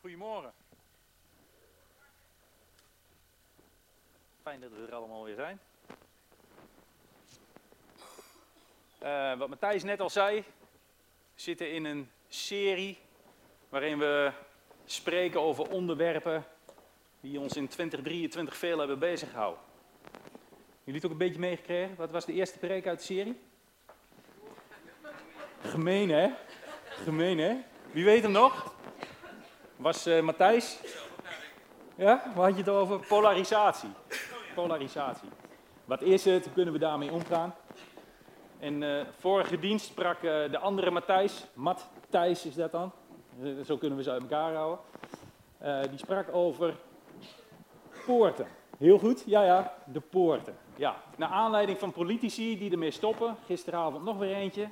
Goedemorgen. Fijn dat we er allemaal weer zijn. Uh, wat Matthijs net al zei, we zitten in een serie waarin we spreken over onderwerpen die ons in 2023 veel hebben bezighouden. Jullie het ook een beetje meegekregen? Wat was de eerste preek uit de serie? Gemeen hè? Gemeen hè? Wie weet hem nog? Was uh, Matthijs? Ja, waar had je het over? Polarisatie. Polarisatie. Wat is het? Hoe kunnen we daarmee omgaan? En uh, vorige dienst sprak uh, de andere Matthijs, Matthijs is dat dan, zo kunnen we ze uit elkaar houden. die sprak over poorten. Heel goed, ja ja, de poorten. Ja, naar aanleiding van politici die ermee stoppen, gisteravond nog weer eentje,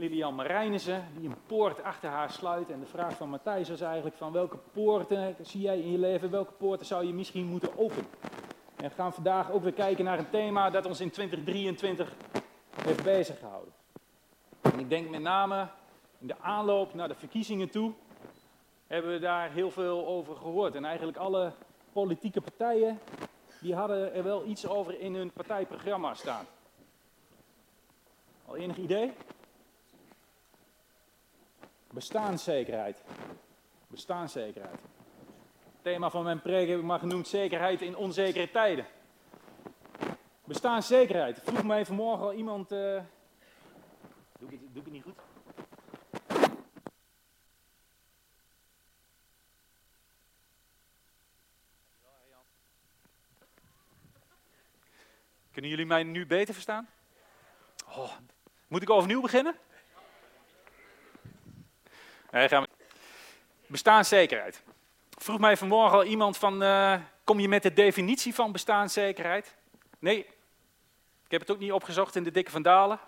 Lilian Marijnissen, die een poort achter haar sluit. En de vraag van Matthijs was eigenlijk van welke poorten zie jij in je leven, welke poorten zou je misschien moeten openen? En we gaan vandaag ook weer kijken naar een thema dat ons in 2023 heeft bezig gehouden. En ik denk met name in de aanloop naar de verkiezingen toe hebben we daar heel veel over gehoord. En eigenlijk alle politieke partijen die hadden er wel iets over in hun partijprogramma staan. Al enig idee? Bestaanszekerheid. Bestaanszekerheid. Het thema van mijn preek heb ik maar genoemd zekerheid in onzekere tijden. Bestaanszekerheid. Vroeg mij vanmorgen al iemand. Uh... Doe, ik, doe ik het niet goed? Kunnen jullie mij nu beter verstaan? Oh, moet ik overnieuw beginnen? Nee. Bestaanszekerheid. Vroeg mij vanmorgen al iemand van, uh, kom je met de definitie van bestaanszekerheid? Nee, ik heb het ook niet opgezocht in de dikke vandalen.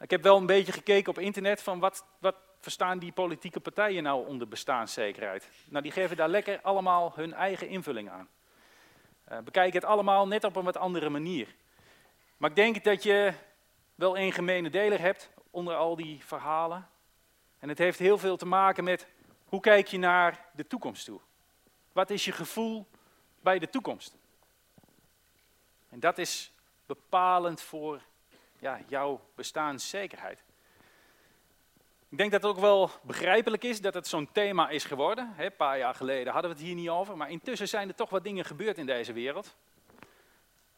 Ik heb wel een beetje gekeken op internet van wat, wat verstaan die politieke partijen nou onder bestaanszekerheid. Nou, die geven daar lekker allemaal hun eigen invulling aan. Uh, bekijk het allemaal net op een wat andere manier. Maar ik denk dat je wel een gemene deler hebt onder al die verhalen. En het heeft heel veel te maken met hoe kijk je naar de toekomst toe? Wat is je gevoel bij de toekomst? En dat is bepalend voor ja, jouw bestaanszekerheid. Ik denk dat het ook wel begrijpelijk is dat het zo'n thema is geworden. Een paar jaar geleden hadden we het hier niet over, maar intussen zijn er toch wat dingen gebeurd in deze wereld.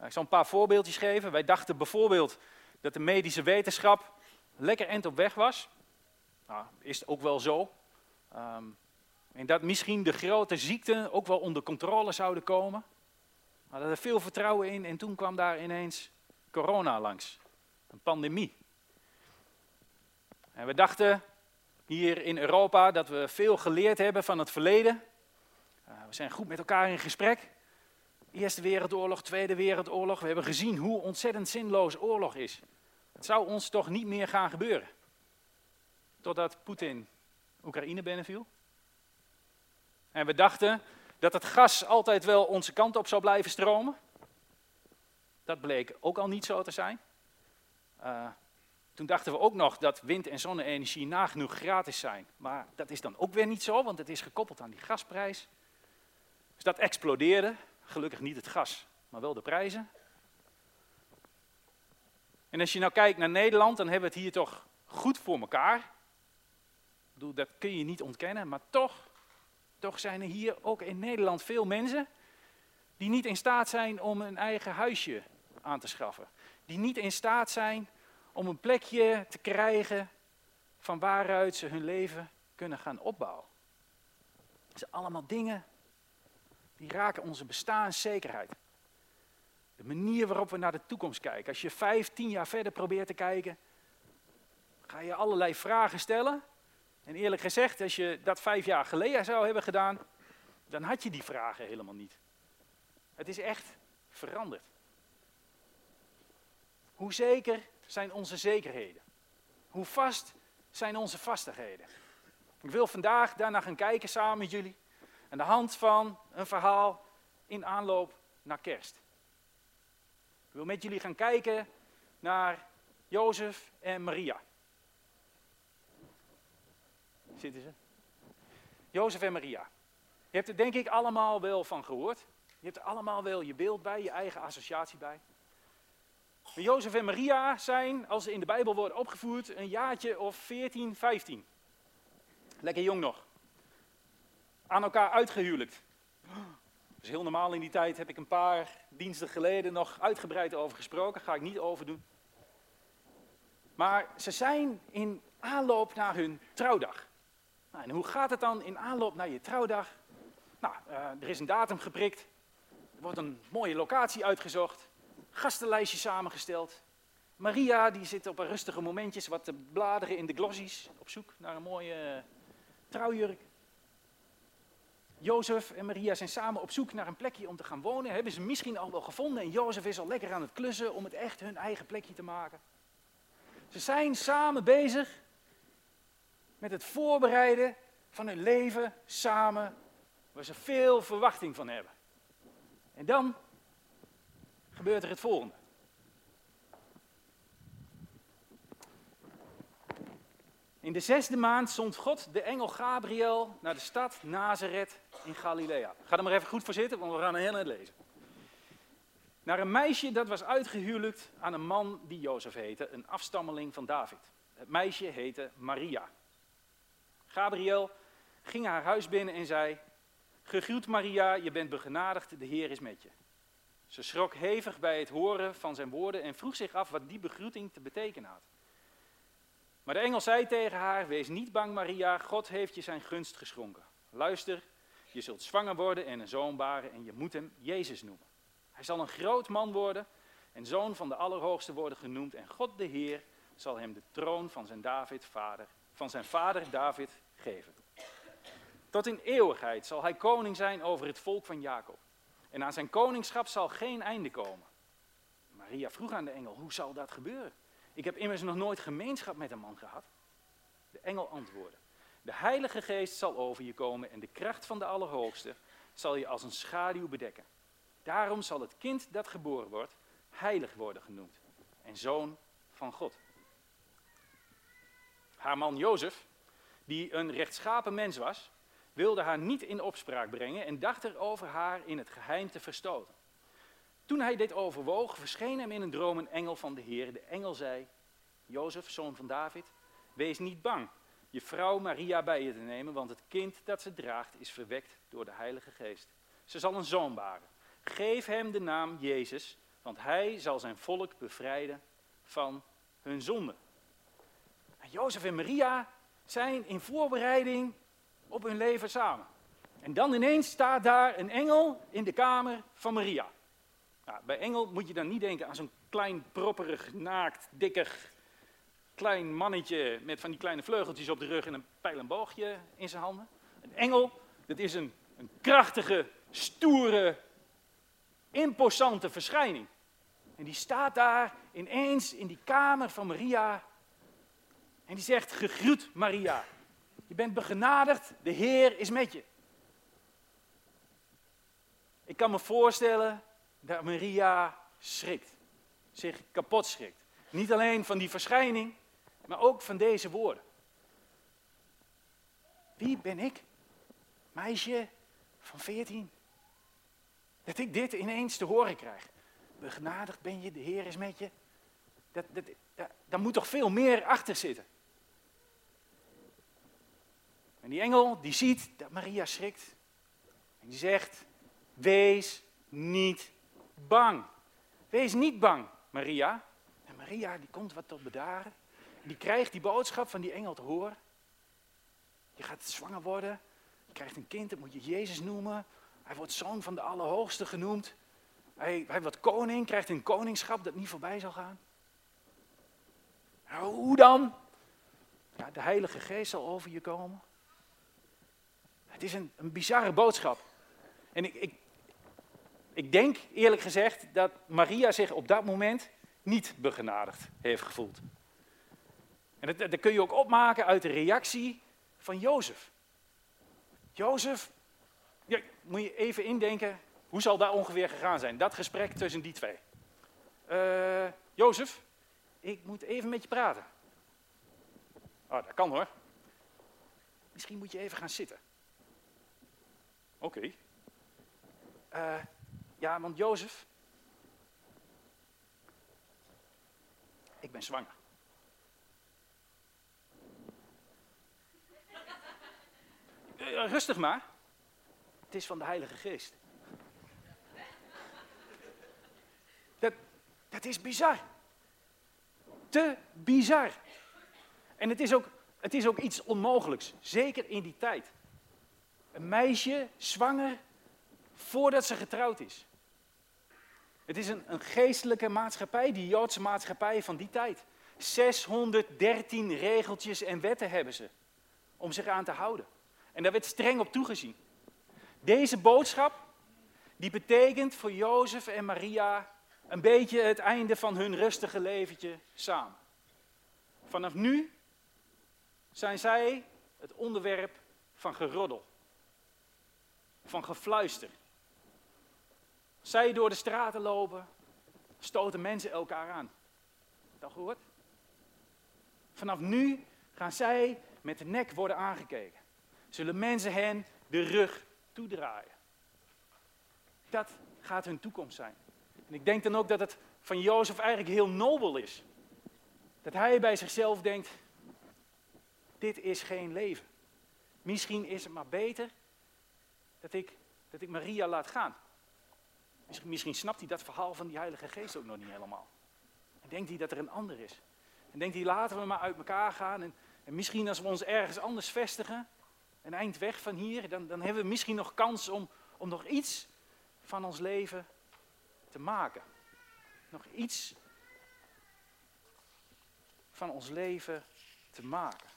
Ik zal een paar voorbeeldjes geven. Wij dachten bijvoorbeeld dat de medische wetenschap lekker end op weg was. Nou, is ook wel zo. Um, en dat misschien de grote ziekten ook wel onder controle zouden komen. We hadden er veel vertrouwen in en toen kwam daar ineens corona langs. Een pandemie. En we dachten hier in Europa dat we veel geleerd hebben van het verleden. Uh, we zijn goed met elkaar in gesprek. Eerste Wereldoorlog, Tweede Wereldoorlog. We hebben gezien hoe ontzettend zinloos oorlog is. Het zou ons toch niet meer gaan gebeuren. Totdat Poetin Oekraïne binnenviel. En we dachten dat het gas altijd wel onze kant op zou blijven stromen. Dat bleek ook al niet zo te zijn. Uh, toen dachten we ook nog dat wind- en zonne-energie nagenoeg gratis zijn. Maar dat is dan ook weer niet zo, want het is gekoppeld aan die gasprijs. Dus dat explodeerde. Gelukkig niet het gas, maar wel de prijzen. En als je nou kijkt naar Nederland, dan hebben we het hier toch goed voor elkaar dat kun je niet ontkennen, maar toch, toch zijn er hier ook in Nederland veel mensen die niet in staat zijn om een eigen huisje aan te schaffen. Die niet in staat zijn om een plekje te krijgen van waaruit ze hun leven kunnen gaan opbouwen. Dat zijn allemaal dingen die raken onze bestaanszekerheid. De manier waarop we naar de toekomst kijken. Als je vijf, tien jaar verder probeert te kijken, ga je allerlei vragen stellen en eerlijk gezegd, als je dat vijf jaar geleden zou hebben gedaan, dan had je die vragen helemaal niet. Het is echt veranderd. Hoe zeker zijn onze zekerheden? Hoe vast zijn onze vastigheden? Ik wil vandaag daarna gaan kijken samen met jullie aan de hand van een verhaal in aanloop naar kerst. Ik wil met jullie gaan kijken naar Jozef en Maria. Zitten ze? Jozef en Maria. Je hebt er denk ik allemaal wel van gehoord. Je hebt er allemaal wel je beeld bij, je eigen associatie bij. Maar Jozef en Maria zijn, als ze in de Bijbel worden opgevoerd, een jaartje of 14, 15. Lekker jong nog. Aan elkaar uitgehuwelijkt. Dat is heel normaal in die tijd, heb ik een paar diensten geleden nog uitgebreid over gesproken. Ga ik niet overdoen. Maar ze zijn in aanloop naar hun trouwdag. Nou, en hoe gaat het dan in aanloop naar je trouwdag? Nou, uh, er is een datum geprikt. Er wordt een mooie locatie uitgezocht. Gastenlijstje samengesteld. Maria die zit op een rustige momentjes wat te bladeren in de glossies. Op zoek naar een mooie uh, trouwjurk. Jozef en Maria zijn samen op zoek naar een plekje om te gaan wonen. Hebben ze misschien al wel gevonden en Jozef is al lekker aan het klussen om het echt hun eigen plekje te maken. Ze zijn samen bezig met het voorbereiden van hun leven samen, waar ze veel verwachting van hebben. En dan gebeurt er het volgende. In de zesde maand zond God de engel Gabriel naar de stad Nazareth in Galilea. Ga er maar even goed voor zitten, want we gaan een heel eind lezen. Naar een meisje dat was uitgehuwelijkt aan een man die Jozef heette, een afstammeling van David. Het meisje heette Maria. Gabriel ging haar huis binnen en zei: Gegroet Maria, je bent begenadigd, de Heer is met je. Ze schrok hevig bij het horen van zijn woorden en vroeg zich af wat die begroeting te betekenen had. Maar de engel zei tegen haar: Wees niet bang, Maria, God heeft je zijn gunst geschonken. Luister, je zult zwanger worden en een zoon baren en je moet hem Jezus noemen. Hij zal een groot man worden en zoon van de Allerhoogste worden genoemd en God de Heer zal hem de troon van zijn, David, vader, van zijn vader David geven. Tot in eeuwigheid zal hij koning zijn over het volk van Jacob. En aan zijn koningschap zal geen einde komen. Maria vroeg aan de engel, hoe zal dat gebeuren? Ik heb immers nog nooit gemeenschap met een man gehad. De engel antwoordde, de Heilige Geest zal over je komen en de kracht van de Allerhoogste zal je als een schaduw bedekken. Daarom zal het kind dat geboren wordt heilig worden genoemd en zoon van God. Haar man Jozef, die een rechtschapen mens was, wilde haar niet in opspraak brengen en dacht erover haar in het geheim te verstoten. Toen hij dit overwoog, verscheen hem in een droom een engel van de Heer. De engel zei, Jozef, zoon van David, wees niet bang je vrouw Maria bij je te nemen, want het kind dat ze draagt is verwekt door de Heilige Geest. Ze zal een zoon baren. Geef hem de naam Jezus, want hij zal zijn volk bevrijden van hun zonde. En Jozef en Maria zijn in voorbereiding op hun leven samen. En dan ineens staat daar een engel in de kamer van Maria. Nou, bij engel moet je dan niet denken aan zo'n klein, propperig, naakt, dikker, klein mannetje met van die kleine vleugeltjes op de rug en een pijl en boogje in zijn handen. Een engel, dat is een, een krachtige, stoere, imposante verschijning. En die staat daar ineens in die kamer van Maria. En die zegt, gegroet Maria. Je bent begenadigd, de Heer is met je. Ik kan me voorstellen dat Maria schrikt. Zich kapot schrikt. Niet alleen van die verschijning, maar ook van deze woorden. Wie ben ik? Meisje van 14. Dat ik dit ineens te horen krijg. Begenadigd ben je, de Heer is met je. Dat, dat, daar moet toch veel meer achter zitten. En die engel die ziet dat Maria schrikt. En die zegt, wees niet bang. Wees niet bang, Maria. En Maria die komt wat tot bedaren. Die krijgt die boodschap van die engel te horen. Je gaat zwanger worden. Je krijgt een kind, dat moet je Jezus noemen. Hij wordt zoon van de Allerhoogste genoemd. Hij, hij wordt koning, krijgt een koningschap dat niet voorbij zal gaan. Nou, hoe dan? Ja, de Heilige Geest zal over je komen. Het is een, een bizarre boodschap. En ik, ik, ik denk eerlijk gezegd dat Maria zich op dat moment niet begenadigd heeft gevoeld. En dat, kun je ook opmaken uit de reactie van Jozef. Jozef, moet je even indenken, hoe zal dat ongeveer gegaan zijn? Dat gesprek tussen die twee. Uh, Jozef, ik moet even met je praten. Oh, dat kan hoor. Misschien moet je even gaan zitten. Oké. Eh, ja, want Jozef, ik ben zwanger. Eh, rustig maar. Het is van de Heilige Geest. Dat, dat is bizar. Te bizar. En het is, ook, het is ook iets onmogelijks, zeker in die tijd. Een meisje zwanger voordat ze getrouwd is. Het is een, een geestelijke maatschappij, die Joodse maatschappij van die tijd. 613 regeltjes en wetten hebben ze om zich aan te houden. En daar werd streng op toegezien. Deze boodschap, die betekent voor Jozef en Maria een beetje het einde van hun rustige leventje samen. Vanaf nu zijn zij het onderwerp van geroddel, van gefluister. Zij door de straten lopen, stoten mensen elkaar aan. Dat gehoord? Vanaf nu gaan zij met de nek worden aangekeken. Zullen mensen hen de rug toedraaien. Dat gaat hun toekomst zijn. En ik denk dan ook dat het van Jozef eigenlijk heel nobel is. Dat hij bij zichzelf denkt, dit is geen leven. Misschien is het maar beter dat ik, dat ik Maria laat gaan. Misschien, misschien snapt hij dat verhaal van die Heilige Geest ook nog niet helemaal. En denkt hij dat er een ander is. En denkt hij, laten we maar uit elkaar gaan. En, en misschien als we ons ergens anders vestigen, een eind weg van hier, dan, dan hebben we misschien nog kans om, om nog iets van ons leven te maken. Nog iets van ons leven te maken.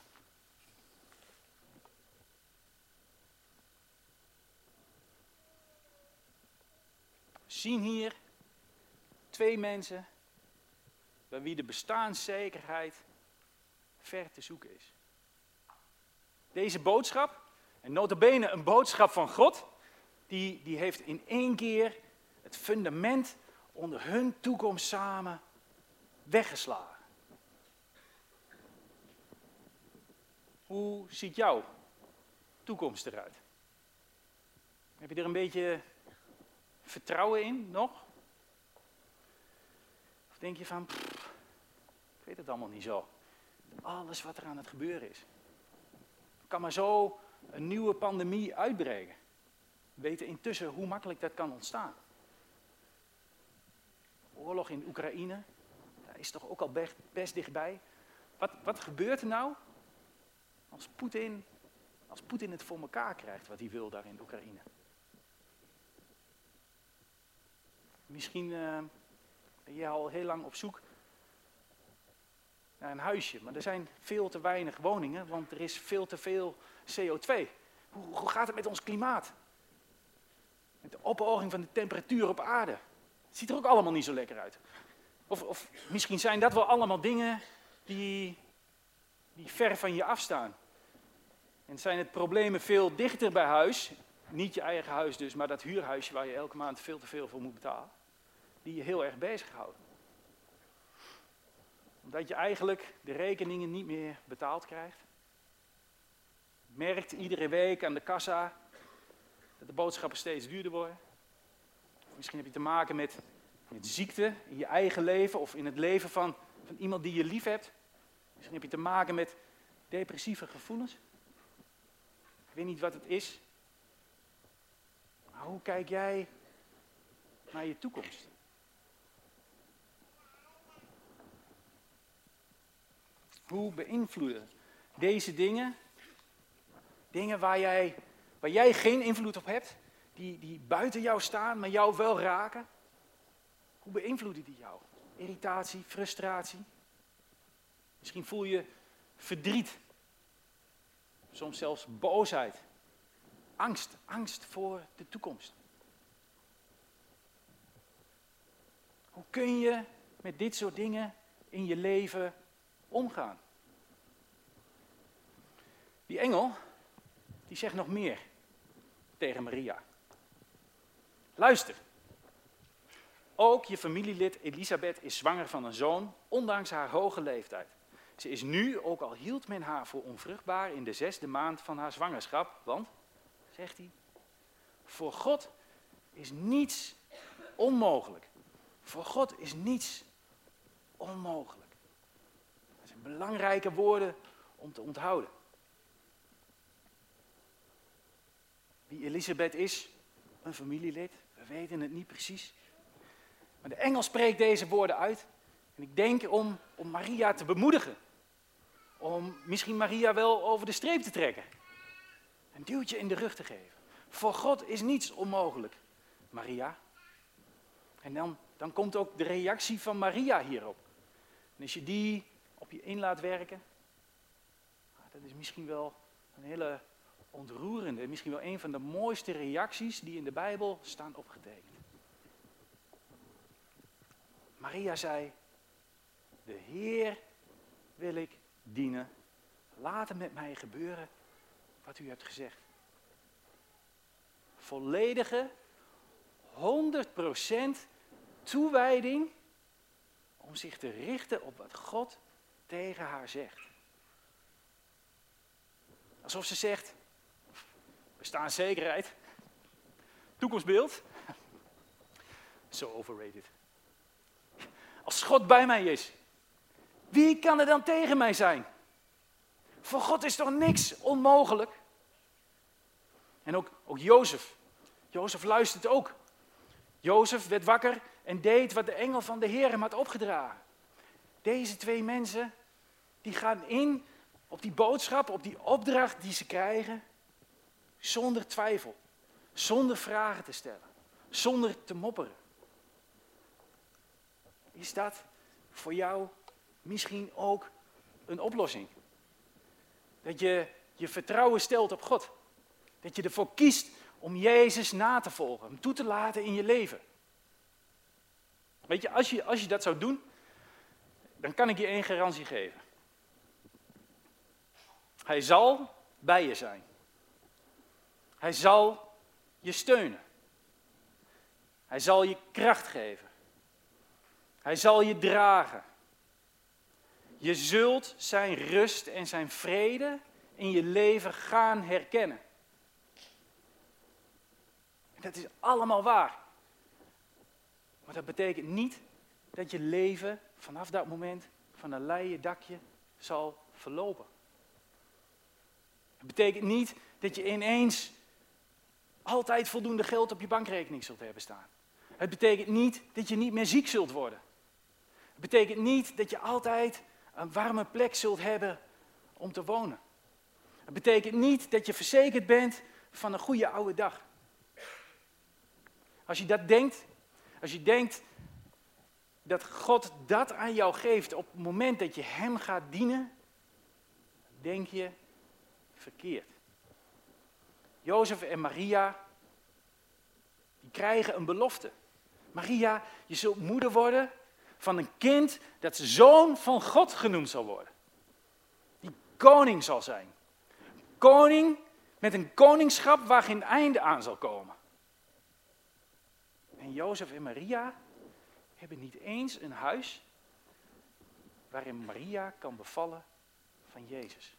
We zien hier twee mensen bij wie de bestaanszekerheid ver te zoeken is. Deze boodschap, en notabene een boodschap van God, die, die heeft in één keer het fundament onder hun toekomst samen weggeslagen. Hoe ziet jouw toekomst eruit? Heb je er een beetje vertrouwen in nog? Of denk je van, ik weet het allemaal niet zo. Alles wat er aan het gebeuren is. Kan maar zo een nieuwe pandemie uitbreken. We weten intussen hoe makkelijk dat kan ontstaan. Oorlog in Oekraïne, daar is toch ook al best, best dichtbij. Wat, wat gebeurt er nou als Poetin, als Poetin het voor elkaar krijgt wat hij wil daar in Oekraïne? Misschien uh, ben je al heel lang op zoek naar een huisje, maar er zijn veel te weinig woningen, want er is veel te veel CO2. Hoe, gaat het met ons klimaat? Met de ophoging van de temperatuur op aarde. Het ziet er ook allemaal niet zo lekker uit. Of, of misschien zijn dat wel allemaal dingen die, die ver van je afstaan. En zijn het problemen veel dichter bij huis, niet je eigen huis dus, maar dat huurhuisje waar je elke maand veel te veel voor moet betalen, die je heel erg bezighoudt omdat je eigenlijk de rekeningen niet meer betaald krijgt. Merkt iedere week aan de kassa dat de boodschappen steeds duurder worden. Misschien heb je te maken met, met ziekte in je eigen leven of in het leven van, van iemand die je lief hebt. Misschien heb je te maken met depressieve gevoelens. Ik weet niet wat het is. Maar hoe kijk jij naar je toekomst? Hoe beïnvloeden deze dingen, dingen waar jij, waar jij geen invloed op hebt, die, die buiten jou staan, maar jou wel raken, hoe beïnvloeden die jou? Irritatie, frustratie. Misschien voel je verdriet, soms zelfs boosheid, angst, angst voor de toekomst. Hoe kun je met dit soort dingen in je leven omgaan. Die engel, die zegt nog meer tegen Maria. Luister, ook je familielid Elisabeth is zwanger van een zoon, ondanks haar hoge leeftijd. Ze is nu, ook al hield men haar voor onvruchtbaar, in de zesde maand van haar zwangerschap, want, zegt hij, Voor God is niets onmogelijk. Voor God is niets onmogelijk. Belangrijke woorden om te onthouden. Wie Elisabeth is, een familielid, we weten het niet precies. Maar de engel spreekt deze woorden uit. En ik denk om, om Maria te bemoedigen. Om misschien Maria wel over de streep te trekken. Een duwtje in de rug te geven. Voor God is niets onmogelijk, Maria. En dan, dan komt ook de reactie van Maria hierop. En als je die op je in laat werken, ah, dat is misschien wel een hele ontroerende, misschien wel een van de mooiste reacties die in de Bijbel staan opgetekend. Maria zei, de Heer wil ik dienen. Laat het met mij gebeuren wat u hebt gezegd. Volledige, 100% toewijding om zich te richten op wat God tegen haar zegt. Alsof ze zegt, bestaanszekerheid, toekomstbeeld, zo overrated. Als God bij mij is, wie kan er dan tegen mij zijn? Voor God is toch niks onmogelijk? En ook, ook Jozef. Jozef luistert ook. Jozef werd wakker en deed wat de engel van de Heer hem had opgedragen. Deze twee mensen, die gaan in op die boodschap, op die opdracht die ze krijgen, zonder twijfel, zonder vragen te stellen, zonder te mopperen. Is dat voor jou misschien ook een oplossing? Dat je je vertrouwen stelt op God. Dat je ervoor kiest om Jezus na te volgen, hem toe te laten in je leven. Weet je, als je, als je dat zou doen, dan kan ik je één garantie geven. Hij zal bij je zijn. Hij zal je steunen. Hij zal je kracht geven. Hij zal je dragen. Je zult zijn rust en zijn vrede in je leven gaan herkennen. Dat is allemaal waar. Maar dat betekent niet dat je leven vanaf dat moment van een leien dakje zal verlopen. Het betekent niet dat je ineens altijd voldoende geld op je bankrekening zult hebben staan. Het betekent niet dat je niet meer ziek zult worden. Het betekent niet dat je altijd een warme plek zult hebben om te wonen. Het betekent niet dat je verzekerd bent van een goede oude dag. Als je dat denkt, als je denkt dat God dat aan jou geeft op het moment dat je Hem gaat dienen, denk je verkeerd. Jozef en Maria, die krijgen een belofte. Maria, je zult moeder worden van een kind dat zoon van God genoemd zal worden. Die koning zal zijn. Koning met een koningschap waar geen einde aan zal komen. En Jozef en Maria hebben niet eens een huis waarin Maria kan bevallen van Jezus.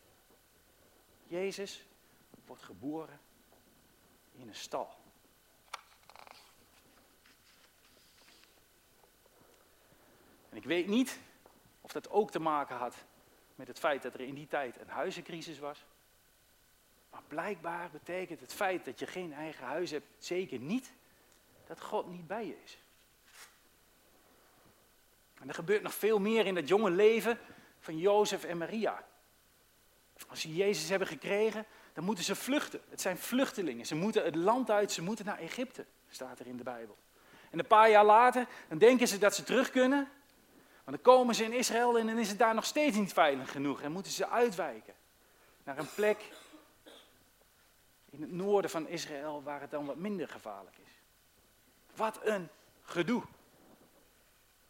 Jezus wordt geboren in een stal. En ik weet niet of dat ook te maken had met het feit dat er in die tijd een huizencrisis was. Maar blijkbaar betekent het feit dat je geen eigen huis hebt zeker niet dat God niet bij je is. En er gebeurt nog veel meer in dat jonge leven van Jozef en Maria. Als ze Jezus hebben gekregen, dan moeten ze vluchten. Het zijn vluchtelingen. Ze moeten het land uit, ze moeten naar Egypte, staat er in de Bijbel. En een paar jaar later, dan denken ze dat ze terug kunnen. Maar dan komen ze in Israël en dan is het daar nog steeds niet veilig genoeg. En moeten ze uitwijken naar een plek in het noorden van Israël waar het dan wat minder gevaarlijk is. Wat een gedoe.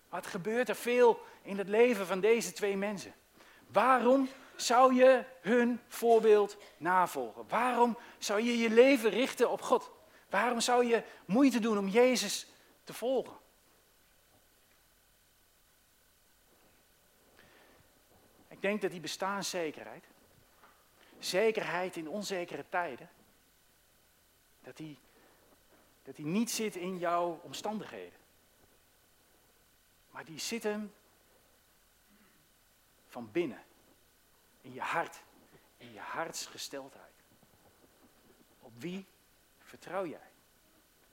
Wat gebeurt er veel in het leven van deze twee mensen? Waarom zou je hun voorbeeld navolgen? Waarom zou je je leven richten op God? Waarom zou je moeite doen om Jezus te volgen? Ik denk dat die bestaanszekerheid, zekerheid in onzekere tijden, dat die Dat die niet zit in jouw omstandigheden. Maar die zit hem van binnen. In je hart. In je hartsgesteldheid. Op wie vertrouw jij?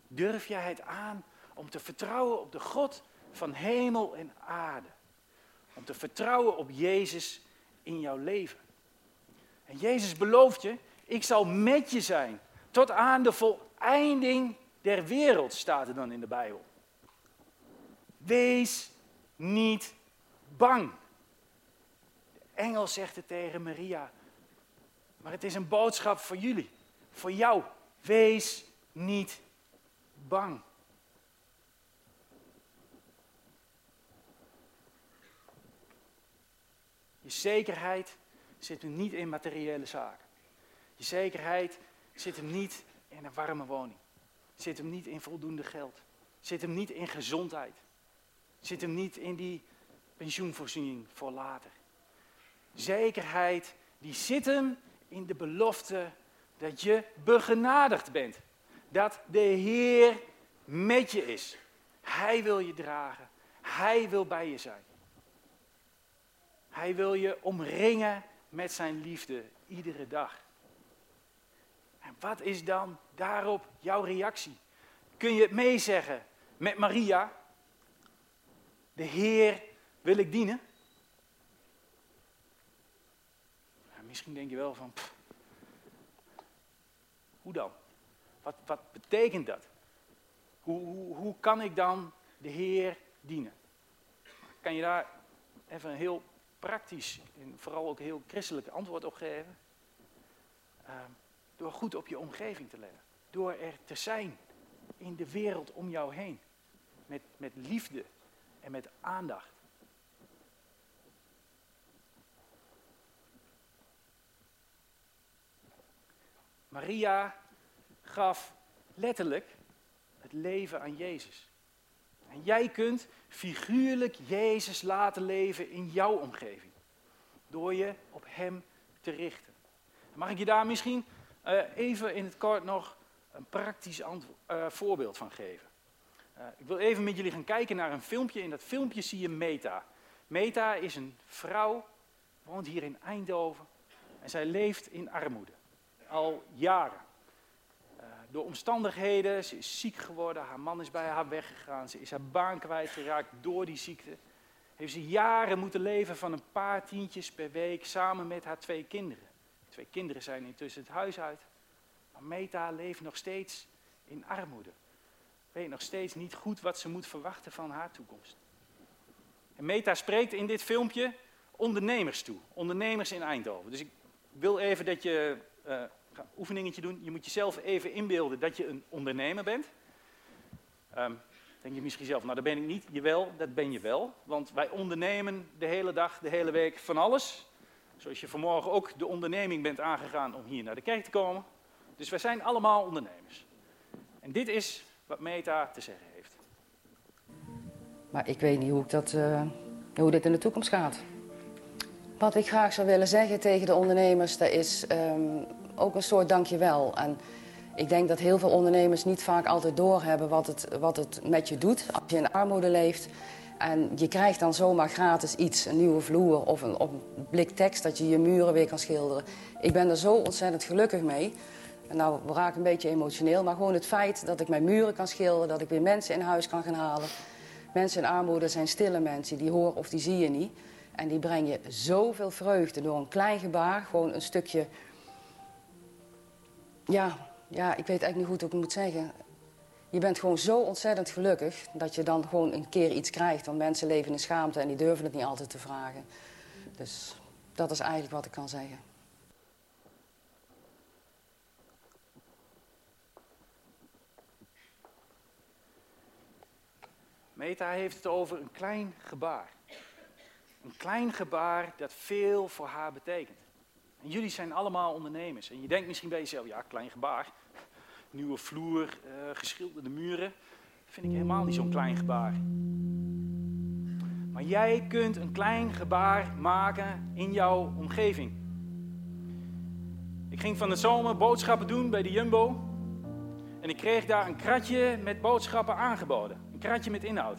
Durf jij het aan om te vertrouwen op de God van hemel en aarde? Om te vertrouwen op Jezus in jouw leven. En Jezus belooft je, ik zal met je zijn tot aan de voleinding der wereld, staat er dan in de Bijbel. Wees niet bang. De engel zegt het tegen Maria, maar het is een boodschap voor jullie, voor jou. Wees niet bang. Je zekerheid zit hem niet in materiële zaken. Je zekerheid zit hem niet in een warme woning. Zit hem niet in voldoende geld. Zit hem niet in gezondheid. Zit hem niet in die pensioenvoorziening voor later. Zekerheid, die zit hem in de belofte dat je begenadigd bent. Dat de Heer met je is. Hij wil je dragen. Hij wil bij je zijn. Hij wil je omringen met zijn liefde iedere dag. En wat is dan daarop jouw reactie? Kun je het meezeggen met Maria? De Heer wil ik dienen? Misschien denk je wel van, hoe dan? Wat, wat betekent dat? Hoe, hoe, hoe kan ik dan de Heer dienen? Kan je daar even een heel praktisch en vooral ook heel christelijk antwoord op geven? Ehm, door goed op je omgeving te letten. Door er te zijn in de wereld om jou heen. Met, met liefde en met aandacht. Maria gaf letterlijk het leven aan Jezus. En jij kunt figuurlijk Jezus laten leven in jouw omgeving. Door je op Hem te richten. Mag ik je daar misschien uh, even in het kort nog een praktisch uh, voorbeeld van geven. Uh, ik wil even met jullie gaan kijken naar een filmpje. In dat filmpje zie je Meta. Meta is een vrouw, woont hier in Eindhoven en zij leeft in armoede. Al jaren. door omstandigheden, ze is ziek geworden, haar man is bij haar weggegaan, ze is haar baan kwijtgeraakt door die ziekte. Heeft ze jaren moeten leven van een paar tientjes per week samen met haar twee kinderen. Twee kinderen zijn intussen het huis uit. Maar Meta leeft nog steeds in armoede. Weet nog steeds niet goed wat ze moet verwachten van haar toekomst. En Meta spreekt in dit filmpje ondernemers toe. Ondernemers in Eindhoven. Dus ik wil even dat je uh, een oefeningetje doen. Je moet jezelf even inbeelden dat je een ondernemer bent. Um, denk je misschien zelf, nou dat ben ik niet. Jawel, dat ben je wel. Want wij ondernemen de hele dag, de hele week van alles. Zoals je vanmorgen ook de onderneming bent aangegaan om hier naar de kerk te komen. Dus wij zijn allemaal ondernemers. En dit is wat Meta te zeggen heeft. Maar ik weet niet hoe, ik dat, uh, hoe dit in de toekomst gaat. Wat ik graag zou willen zeggen tegen de ondernemers, dat is um, ook een soort dankjewel. En ik denk dat heel veel ondernemers niet vaak altijd doorhebben wat het, wat het met je doet als je in armoede leeft. En je krijgt dan zomaar gratis iets, een nieuwe vloer of een, of een blik tekst dat je je muren weer kan schilderen. Ik ben er zo ontzettend gelukkig mee. Nou, we raken een beetje emotioneel, maar gewoon het feit dat ik mijn muren kan schilderen, dat ik weer mensen in huis kan gaan halen. Mensen in armoede zijn stille mensen, die horen of die zie je niet. En die brengen zoveel vreugde door een klein gebaar, gewoon een stukje. Ja, ja, ik weet eigenlijk niet goed hoe ik het moet zeggen je bent gewoon zo ontzettend gelukkig dat je dan gewoon een keer iets krijgt. Want mensen leven in schaamte en die durven het niet altijd te vragen. Dus dat is eigenlijk wat ik kan zeggen. Meta heeft het over een klein gebaar. Een klein gebaar dat veel voor haar betekent. En jullie zijn allemaal ondernemers. En je denkt misschien bij jezelf, ja, klein gebaar nieuwe vloer, uh, geschilderde muren. Dat vind ik helemaal niet zo'n klein gebaar. Maar jij kunt een klein gebaar maken in jouw omgeving. Ik ging van de zomer boodschappen doen bij de Jumbo. En ik kreeg daar een kratje met boodschappen aangeboden. Kratje met inhoud.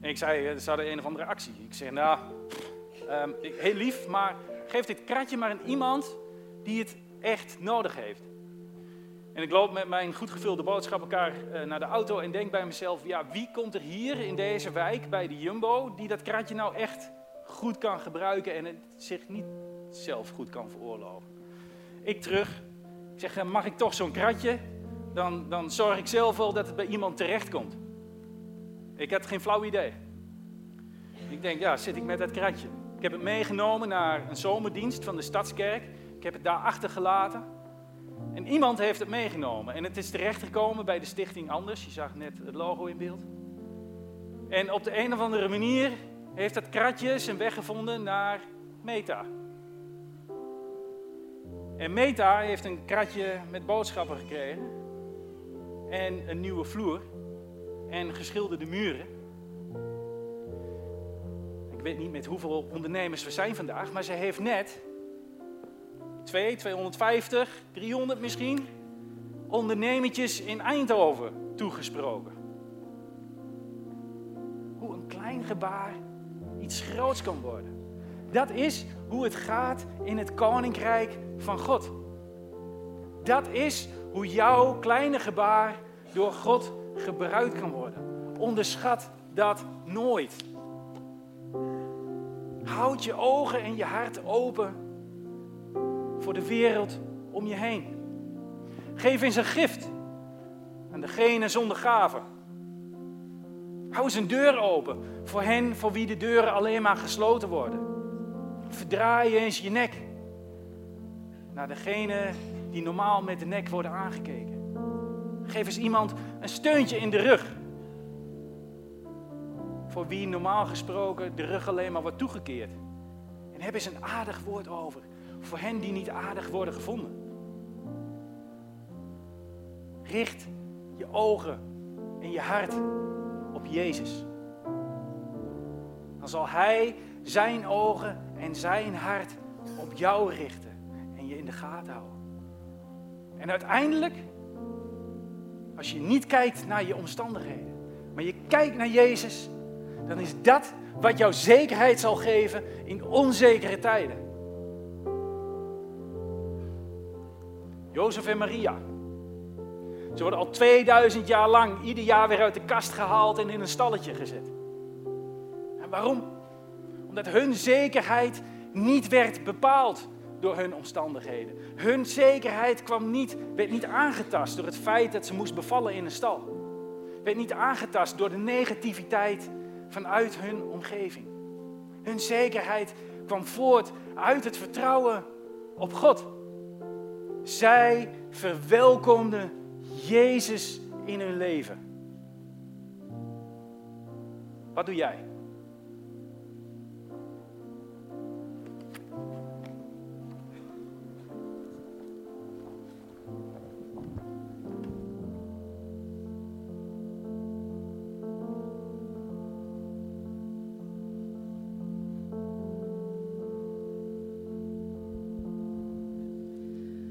En ik zei, er hadden een of andere actie. Ik zeg, nou, ehm, heel lief, maar geef dit kratje maar aan iemand die het echt nodig heeft. En ik loop met mijn goed gevulde boodschappenkaart uh, naar de auto en denk bij mezelf, ja, wie komt er hier in deze wijk bij de Jumbo die dat kratje nou echt goed kan gebruiken en het zich niet zelf goed kan veroorloven? Ik terug, ik zeg, mag ik toch zo'n kratje? Dan, dan zorg ik zelf wel dat het bij iemand terechtkomt. Ik had geen flauw idee. Ik denk, ja, zit ik met dat kratje. Ik heb het meegenomen naar een zomerdienst van de Stadskerk. Ik heb het daar achtergelaten. En iemand heeft het meegenomen. En het is terechtgekomen bij de stichting Anders. Je zag net het logo in beeld. En op de een of andere manier heeft dat kratje zijn weg gevonden naar Meta. En Meta heeft een kratje met boodschappen gekregen. En een nieuwe vloer. En geschilderde muren. Ik weet niet met hoeveel ondernemers we zijn vandaag, maar ze heeft net 2, 250, 300 misschien, ondernemertjes in Eindhoven toegesproken. Hoe een klein gebaar iets groots kan worden. Dat is hoe het gaat in het koninkrijk van God. Dat is hoe jouw kleine gebaar door God gebruikt kan worden. Onderschat dat nooit. Houd je ogen en je hart open voor de wereld om je heen. Geef eens een gift aan degene zonder gaven. Hou eens een deur open voor hen voor wie de deuren alleen maar gesloten worden. Verdraai eens je nek naar degene die normaal met de nek worden aangekeken. Geef eens iemand een steuntje in de rug. Voor wie normaal gesproken de rug alleen maar wordt toegekeerd. En heb eens een aardig woord over voor hen die niet aardig worden gevonden. Richt je ogen en je hart op Jezus. Dan zal Hij zijn ogen en zijn hart op jou richten en je in de gaten houden. En uiteindelijk, als je niet kijkt naar je omstandigheden, maar je kijkt naar Jezus, dan is dat wat jou zekerheid zal geven in onzekere tijden. Jozef en Maria. Ze worden al 2000 jaar lang ieder jaar weer uit de kast gehaald en in een stalletje gezet. En waarom? Omdat hun zekerheid niet werd bepaald door hun omstandigheden. Hun zekerheid kwam niet, werd niet aangetast door het feit dat ze moest bevallen in een stal. Werd niet aangetast door de negativiteit vanuit hun omgeving. Hun zekerheid kwam voort uit het vertrouwen op God. Zij verwelkomden Jezus in hun leven. Wat doe jij?